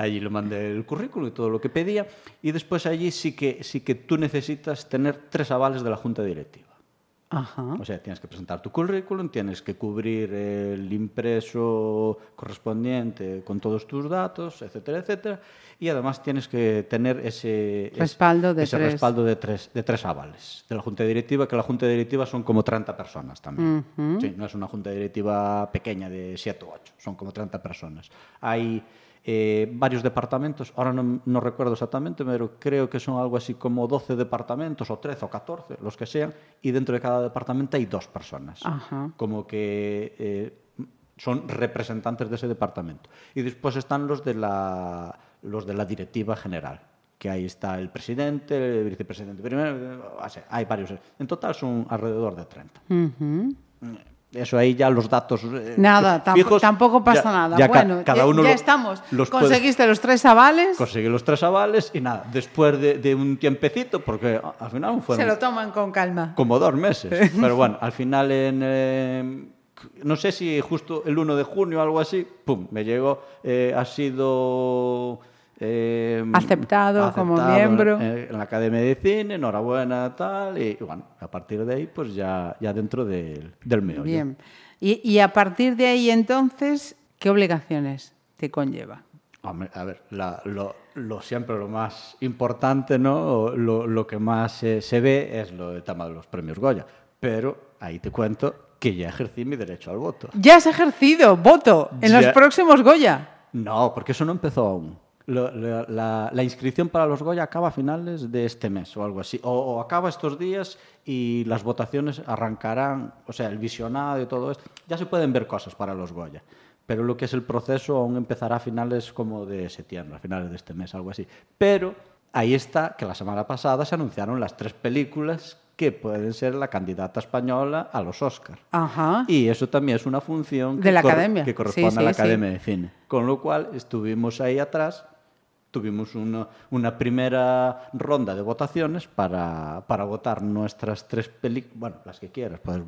allí le mandé el currículum y todo lo que pedía. Y después allí sí que, sí que tú necesitas tener tres avales de la junta directiva. Ajá. O sea, tienes que presentar tu currículum, tienes que cubrir el impreso correspondiente con todos tus datos, etcétera, etcétera. Y además tienes que tener ese respaldo, de, ese tres. respaldo de, tres, de tres avales de la Junta Directiva, que la Junta Directiva son como 30 personas también. sí, no es una Junta Directiva pequeña de 7 o 8, son como 30 personas. Hay eh, varios departamentos, ahora no, no, recuerdo exactamente, pero creo que son algo así como 12 departamentos, o 13 o 14, los que sean, y dentro de cada departamento hay dos personas, Ajá. como que eh, son representantes de ese departamento. Y después están los de la, los de la directiva general, que ahí está el presidente, el vicepresidente primero, hay varios. En total son alrededor de 30. Uh -huh. Eso ahí ya los datos. Eh, nada, fijos, tampoco pasa ya, nada. Ya bueno, cada uno ya estamos. Los Conseguiste puede, los tres avales. Conseguí los tres avales y nada, después de, de, un tiempecito, porque al final fueron. Se lo toman con calma. Como dos meses. pero bueno, al final en. Eh, no sé si justo el 1 de junio o algo así, pum, me llegó. Eh, ha sido. Eh, aceptado, aceptado, como miembro en, en, la Academia de Cine, enhorabuena, tal, y, y, bueno, a partir de ahí, pues ya, ya dentro del, del meollo. Bien. Y, y, a partir de ahí, entonces, ¿qué obligaciones te conlleva? Hombre, a ver, la, lo, lo, siempre lo más importante, ¿no? Lo, lo que más eh, se ve es lo del tema de los premios Goya. Pero ahí te cuento que ya ejercí mi derecho al voto. ¿Ya has ejercido voto en ya... los próximos Goya? No, porque eso no empezó aún. La, la, la, inscripción para los Goya acaba a finales de este mes o algo así. O, o, acaba estos días y las votaciones arrancarán, o sea, el visionado y todo esto. Ya se pueden ver cosas para los Goya. Pero lo que es el proceso aún empezará a finales como de septiembre, a finales de este mes, algo así. Pero ahí está que la semana pasada se anunciaron las tres películas que pueden ser la candidata española a los Oscars. Ajá. Y eso también es una función de que, la academia. que corresponde sí, a la sí, Academia sí. de Cine. Con lo cual estuvimos ahí atrás, tuvimos una, una primera ronda de votaciones para, para votar nuestras tres películas, bueno, las que quieras, puedes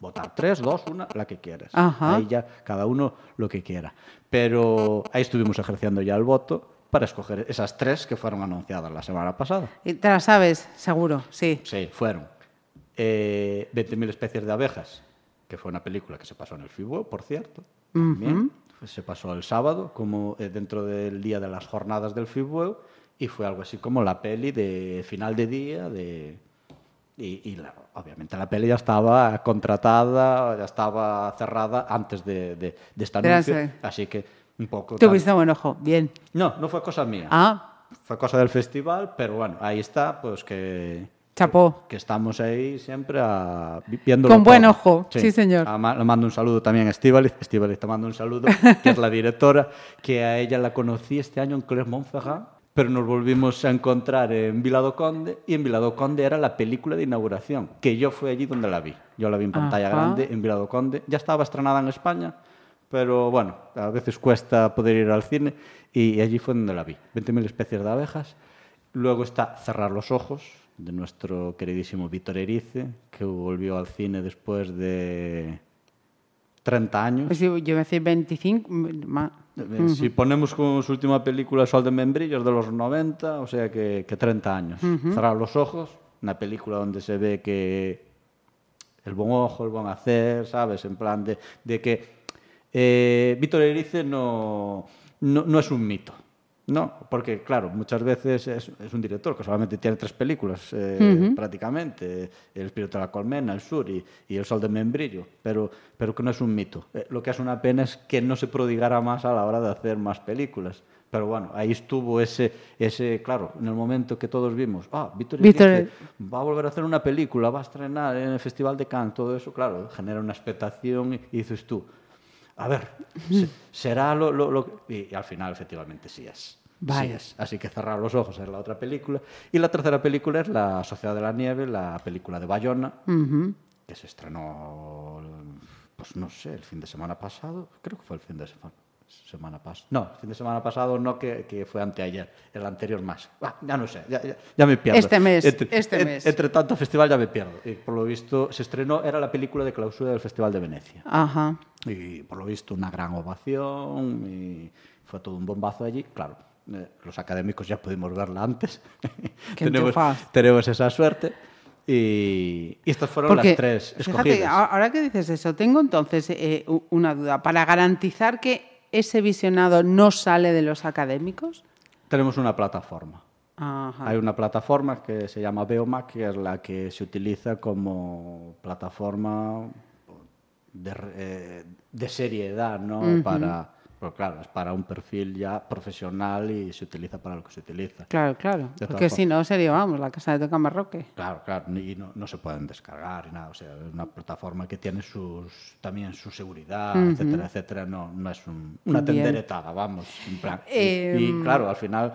votar tres, dos, una, la que quieras. Ajá. Ahí ya cada uno lo que quiera. Pero ahí estuvimos ejerciendo ya el voto para escoger esas tres que fueron anunciadas la semana pasada. Y te las sabes, seguro, sí. Sí, fueron eh, 20.000 especies de abejas, que fue una película que se pasó en el FIBO, por cierto. También. Uh -huh. Se pasó el sábado, como eh, dentro del día de las jornadas del FIBO, y fue algo así como la peli de final de día de... Y, y la, obviamente la peli ya estaba contratada, ya estaba cerrada antes de, de, de este anuncio, Gracias. así que un poco... Tuviste buen ojo, bien. No, no fue cosa mía. Ah. Fue cosa del festival, pero bueno, ahí está, pues que Chapó. Que, estamos ahí siempre a, viendo. Con buen todo. ojo, sí, sí señor. A, le mando un saludo también a Estivaliz. Estivaliz te mando un saludo, que es la directora, que a ella la conocí este año en Clermont-Ferrand, pero nos volvimos a encontrar en Vilado Conde, y en Vilado Conde era la película de inauguración, que yo fui allí donde la vi. Yo la vi en pantalla Ajá. grande en Vilado Conde. Ya estaba estrenada en España, pero bueno, a veces cuesta poder ir al cine, y allí fue donde la vi. 20.000 especies de abejas. Luego está Cerrar los ojos, de nuestro queridísimo Víctor Erice, que volvió al cine después de 30 años. Pues yo a decir 25. Más. Eh, si ponemos como su última película Sol de Membrillos de los 90, o sea que, que 30 años. Uh -huh. Cerrar los ojos, una película donde se ve que el buen ojo, el buen hacer, ¿sabes? En plan de, de que eh, Víctor Erice no, no, no es un mito. No, porque claro, muchas veces es, es, un director que solamente tiene tres películas eh, uh -huh. prácticamente, El espíritu de la colmena, El sur y, y El sol de membrillo, pero, pero que no es un mito. Eh, lo que es una pena es que no se prodigara más a la hora de hacer más películas. Pero bueno, ahí estuvo ese, ese claro, en el momento que todos vimos, ah, Víctor Víctor... va a volver a hacer una película, va a estrenar en el Festival de Cannes, todo eso, claro, genera una expectación y, y dices tú, a ver, ¿será lo, lo, lo, Y, y, al final efectivamente sí es. Vale. Sí es. Así que cerrar los ojos es la otra película. Y la tercera película es La Sociedad de la Nieve, la película de Bayona, que se estrenó, pues no sé, el fin de semana pasado. Creo que fue el fin de semana semana pasada. No, el fin de semana pasado no, que, que fue anteayer, el anterior más. Ah, ya no sé, ya, ya, ya, me pierdo. Este mes, entre, este en, mes. Entre tanto festival ya me pierdo. Y por lo visto, se estrenó, era la película de clausura del Festival de Venecia. Ajá. Y por lo visto, una gran ovación y fue todo un bombazo allí. Claro, eh, los académicos ya pudimos verla antes. tenemos, tenemos esa suerte. Y, y estas fueron Porque, las tres escogidas. Fíjate, ahora que dices eso, tengo entonces eh, una duda. Para garantizar que ese visionado no sale de los académicos? Tenemos una plataforma. Ajá. Hay una plataforma que se llama Beomac, que es la que se utiliza como plataforma de, eh, de seriedad, ¿no? Uh -huh. Para, pero claro, es para un perfil ya profesional y se utiliza para lo que se utiliza. Claro, claro. Porque si no sería, vamos, la casa de Tocamarroque. Claro, claro. Y no, no, se pueden descargar y nada. O sea, es una plataforma que tiene sus también su seguridad, uh -huh. etcétera, etcétera. No, no es un, una tenderetada, vamos. En plan. Eh, y, y, claro, al final,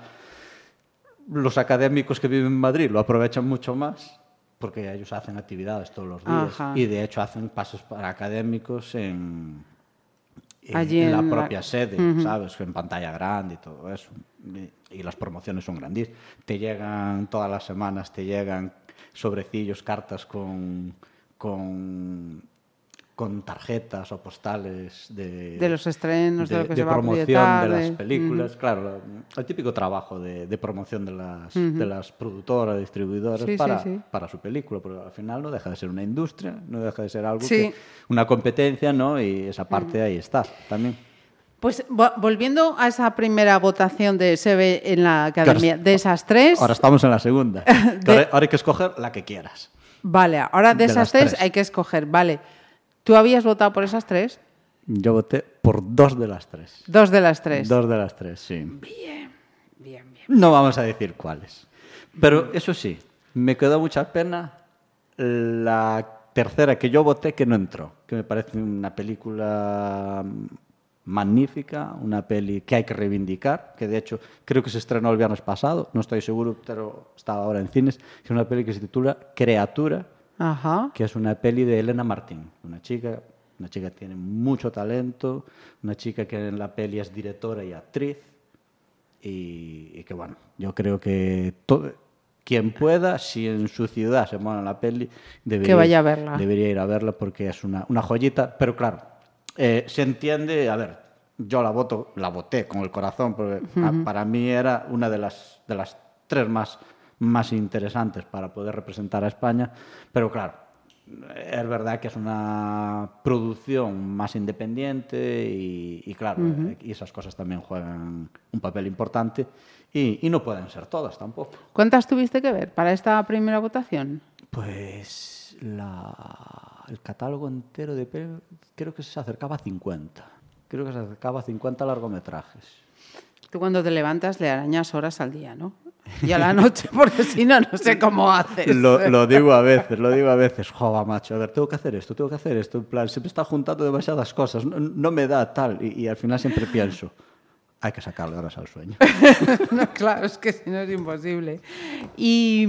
los académicos que viven en Madrid lo aprovechan mucho más porque ellos hacen actividades todos los días Ajá. y de hecho hacen pasos para académicos en, Allí en la en la- propia sede. ¿sabes? En pantalla grande y todo eso. Y, y las promociones son grandísimas. Te llegan todas las semanas, te llegan sobrecillos, cartas con, con, con tarjetas o postales de, De los estrenos, de lo que se va a promoción de de- las películas. Claro, el típico trabajo de, de promoción de las, de las productoras, distribuidoras Sí, para, sí. para su película, pero al final no deja de ser una industria, no deja de ser algo que, una competencia, ¿no? Y esa parte ahí está también. Pues vo- volviendo a esa primera votación de SEBE en la academia, de esas tres, Ahora estamos en la segunda. Ahora, hay que escoger la que quieras. vale, ahora de, de esas tres, tres. hay que escoger, vale. ¿Tú habías votado por esas tres? Yo voté por dos de las tres. Dos de las tres. Dos de las tres, sí. Bien, bien. No vamos a decir cuáles. Pero eso sí, me quedó mucha pena la tercera que yo voté que no entró, que me parece una película magnífica, una peli que hay que reivindicar, que de hecho creo que se estrenó el viernes pasado, no estoy seguro, pero está ahora en cines, que es una peli que se titula Creatura, Ajá. que es una peli de Elena Martín, una chica, una chica que tiene mucho talento, una chica que en la peli es directora y actriz, y, y que bueno, yo creo que todo, quien pueda, si en su ciudad se mola la peli, debería, Que vaya a verla. debería ir a verla porque es una, una joyita, pero claro, eh, se entiende, a ver, yo la voto, la voté con el corazón, porque a- para mí era una de las, de las tres más, más interesantes para poder representar a España, pero claro, es verdad que es una producción más independiente y, y claro, eh, y esas cosas también juegan un papel importante y, y no pueden ser todas tampoco. ¿Cuántas tuviste que ver para esta primera votación? Pues la- el catálogo entero de pel- creo que se acercaba a 50. Creo que se acercaba a 50 largometrajes. Tú cuando te levantas le arañas horas al día, ¿no? Y a la noche, porque si no, no sé cómo haces. Lo, lo digo a veces, lo digo a veces. Jova, macho, a ver, tengo que hacer esto, tengo que hacer esto. En plan, siempre está juntando demasiadas cosas. No, no me da tal. Y, y al final siempre pienso, hay que sacarle horas al sueño. No, claro, es que si no es imposible. Y,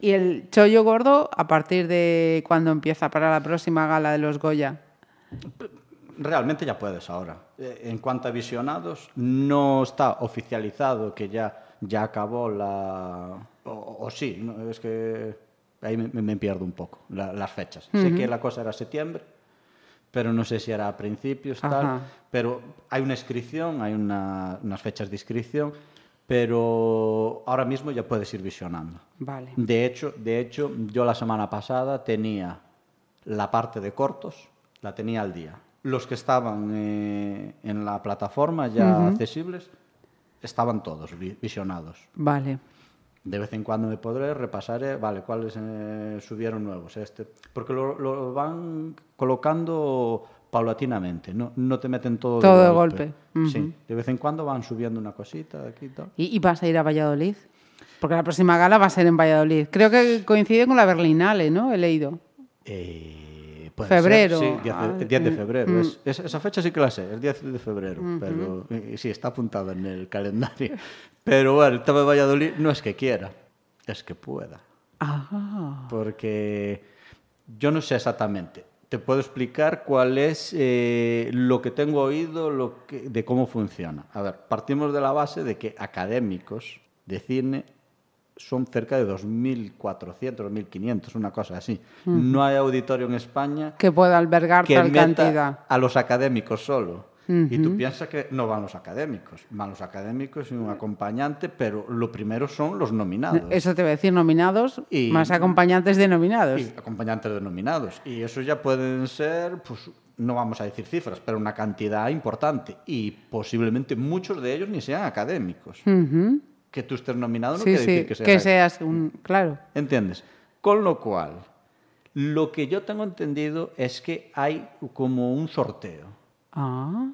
y el chollo gordo, a partir de cuando empieza para la próxima gala de los Goya. Realmente ya puedes ahora. Eh, En cuanto a visionados, no está oficializado que ya, ya acabó la... O, o sí, no, es que ahí me, me pierdo un poco la- las fechas. Sé que la cosa era septiembre, pero no sé si era a principios, Ajá. tal. Pero hay una inscripción, hay una- unas fechas de inscripción, pero ahora mismo ya puedes ir visionando. Vale. De hecho, de hecho, yo la semana pasada tenía la parte de cortos, la tenía al día. Los que estaban eh, en la plataforma ya accesibles estaban todos vi- visionados. Vale. De vez en cuando me podré repasar, eh, vale, cuáles eh, subieron nuevos. Este, porque lo, lo van colocando paulatinamente, no, no te meten todo, Todo de de golpe. Ujú. Sí, de vez en cuando van subiendo una cosita de aquí y tal. ¿Y, y vas a ir a Valladolid? Porque la próxima gala va a ser en Valladolid. Creo que coincide con la Berlinale, ¿no? He leído. Eh, febrero. sí, 10 de, febrero. Mm. esa fecha sí que la sé, el 10 de febrero. Pero sí, está apuntado en el calendario. Pero bueno, el tema de Valladolid no es que quiera, es que pueda. Ah. Porque yo no sé exactamente. Te puedo explicar cuál es eh, lo que tengo oído lo que, de cómo funciona. A ver, partimos de la base de que académicos de cine son cerca de 2.400, 2.500, una cosa así. No hay auditorio en España que pueda albergar tal cantidad. A los académicos solo. Y tú piensas que no van los académicos, van los académicos y un acompañante, pero lo primero son los nominados. Eso te voy a decir, nominados y, más acompañantes de nominados. Y acompañantes de nominados. Y eso ya pueden ser, pues no vamos a decir cifras, pero una cantidad importante. Y posiblemente muchos de ellos ni sean académicos que tú estés nominado no quiere decir que seas, que seas un... Claro. ¿Entiendes? Con lo cual, lo que yo tengo entendido es que hay como un sorteo. Ah.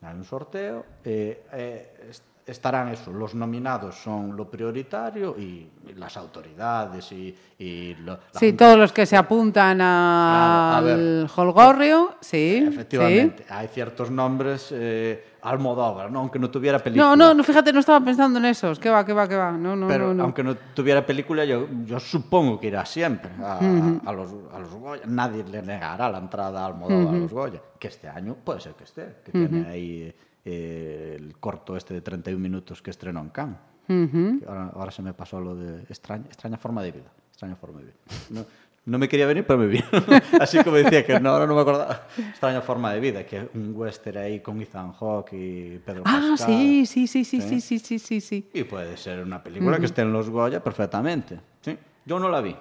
Hay un sorteo. Eh, eh, estarán eso, los nominados son lo prioritario y las autoridades y... y sí, todos los que se apuntan al Holgorrio, sí. Efectivamente, hay ciertos nombres, eh, Almodóvar, ¿no? aunque no tuviera película. No, no, fíjate, no estaba pensando en esos, que va, que va, que va, no, no, Pero no, aunque no tuviera película, yo, yo supongo que irá siempre a, a, los, a los Goya. Nadie le negará la entrada a Almodóvar a los Goya, que este año puede ser que esté, que tiene ahí eh, el corto este de 31 minutos que estrenó en Cannes. ahora, se me pasó lo de extraña, extraña forma de vida. Extraña forma de vida. No, no me quería venir, pero me vino. Así como decía que no, ahora no me acordaba. Extraña forma de vida, que un western ahí con Ethan Hawke y Pedro ah, Pascal. Ah, sí, sí, sí, sí, sí, sí, sí, sí, sí. Y puede ser una película que esté en los Goya perfectamente. ¿sí? Yo no la vi.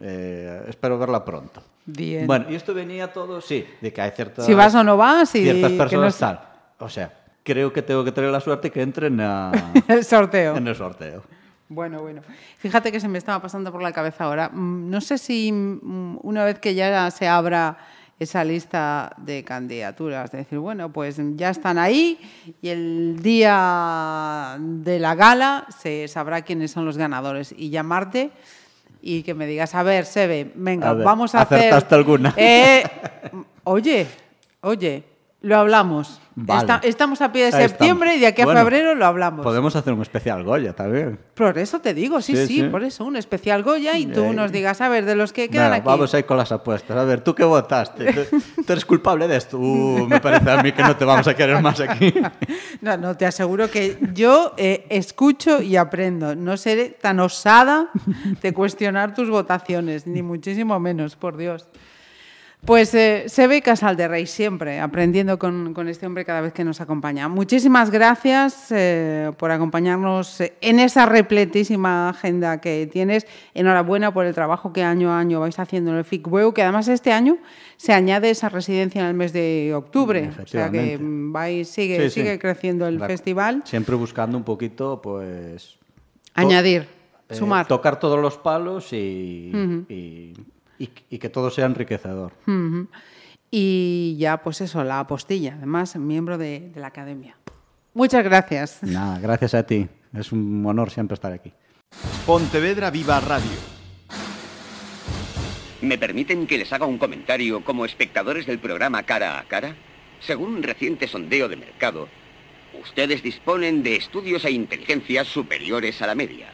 Eh, espero verla pronto. Bien. Bueno, y esto venía todo, sí, de que hay ciertas... Si vas o no vas y... Ciertas personas tal. O sea, creo que tengo que tener la suerte que entren a... el sorteo. En el sorteo. Bueno, bueno. Fíjate que se me estaba pasando por la cabeza ahora. Mm, no sé si mm, una vez que ya se abra esa lista de candidaturas, de decir, bueno, pues ya están ahí y el día de la gala se sabrá quiénes son los ganadores y llamarte y que me digas, a ver, Sebe, venga, vamos a hacer... alguna? Eh, oye, oye, lo hablamos. estamos a pie de septiembre y de aquí a febrero lo hablamos. Podemos hacer un especial Goya también. Por eso te digo, sí, sí, por eso, un especial Goya y tú nos digas, a ver, de los que quedan aquí. Vamos ahí con las apuestas. A ver, ¿tú qué votaste? ¿Tú, eres culpable de esto? Uh, me parece a mí que no te vamos a querer más aquí. no, no, te aseguro que yo eh, escucho y aprendo. No seré tan osada de cuestionar tus votaciones, ni muchísimo menos, por Dios. Pues eh, se ve Casal de Rey siempre, aprendiendo con, este hombre cada vez que nos acompaña. Muchísimas gracias eh, por acompañarnos en esa repletísima agenda que tienes. Enhorabuena por el trabajo que año a año vais haciendo en el FICWEU, que además este año se añade esa residencia en el mes de octubre. O sea que vais, sigue, sigue creciendo el festival. Siempre buscando un poquito, pues... Añadir, eh, sumar. Tocar todos los palos y y, que todo sea enriquecedor. Y ya, pues eso, la apostilla, además, miembro de, de la academia. Muchas gracias. Nada, gracias a ti. Es un honor siempre estar aquí. Pontevedra Viva Radio. ¿Me permiten que les haga un comentario como espectadores del programa Cara a Cara? Según un reciente sondeo de mercado, ustedes disponen de estudios e inteligencias superiores a la media.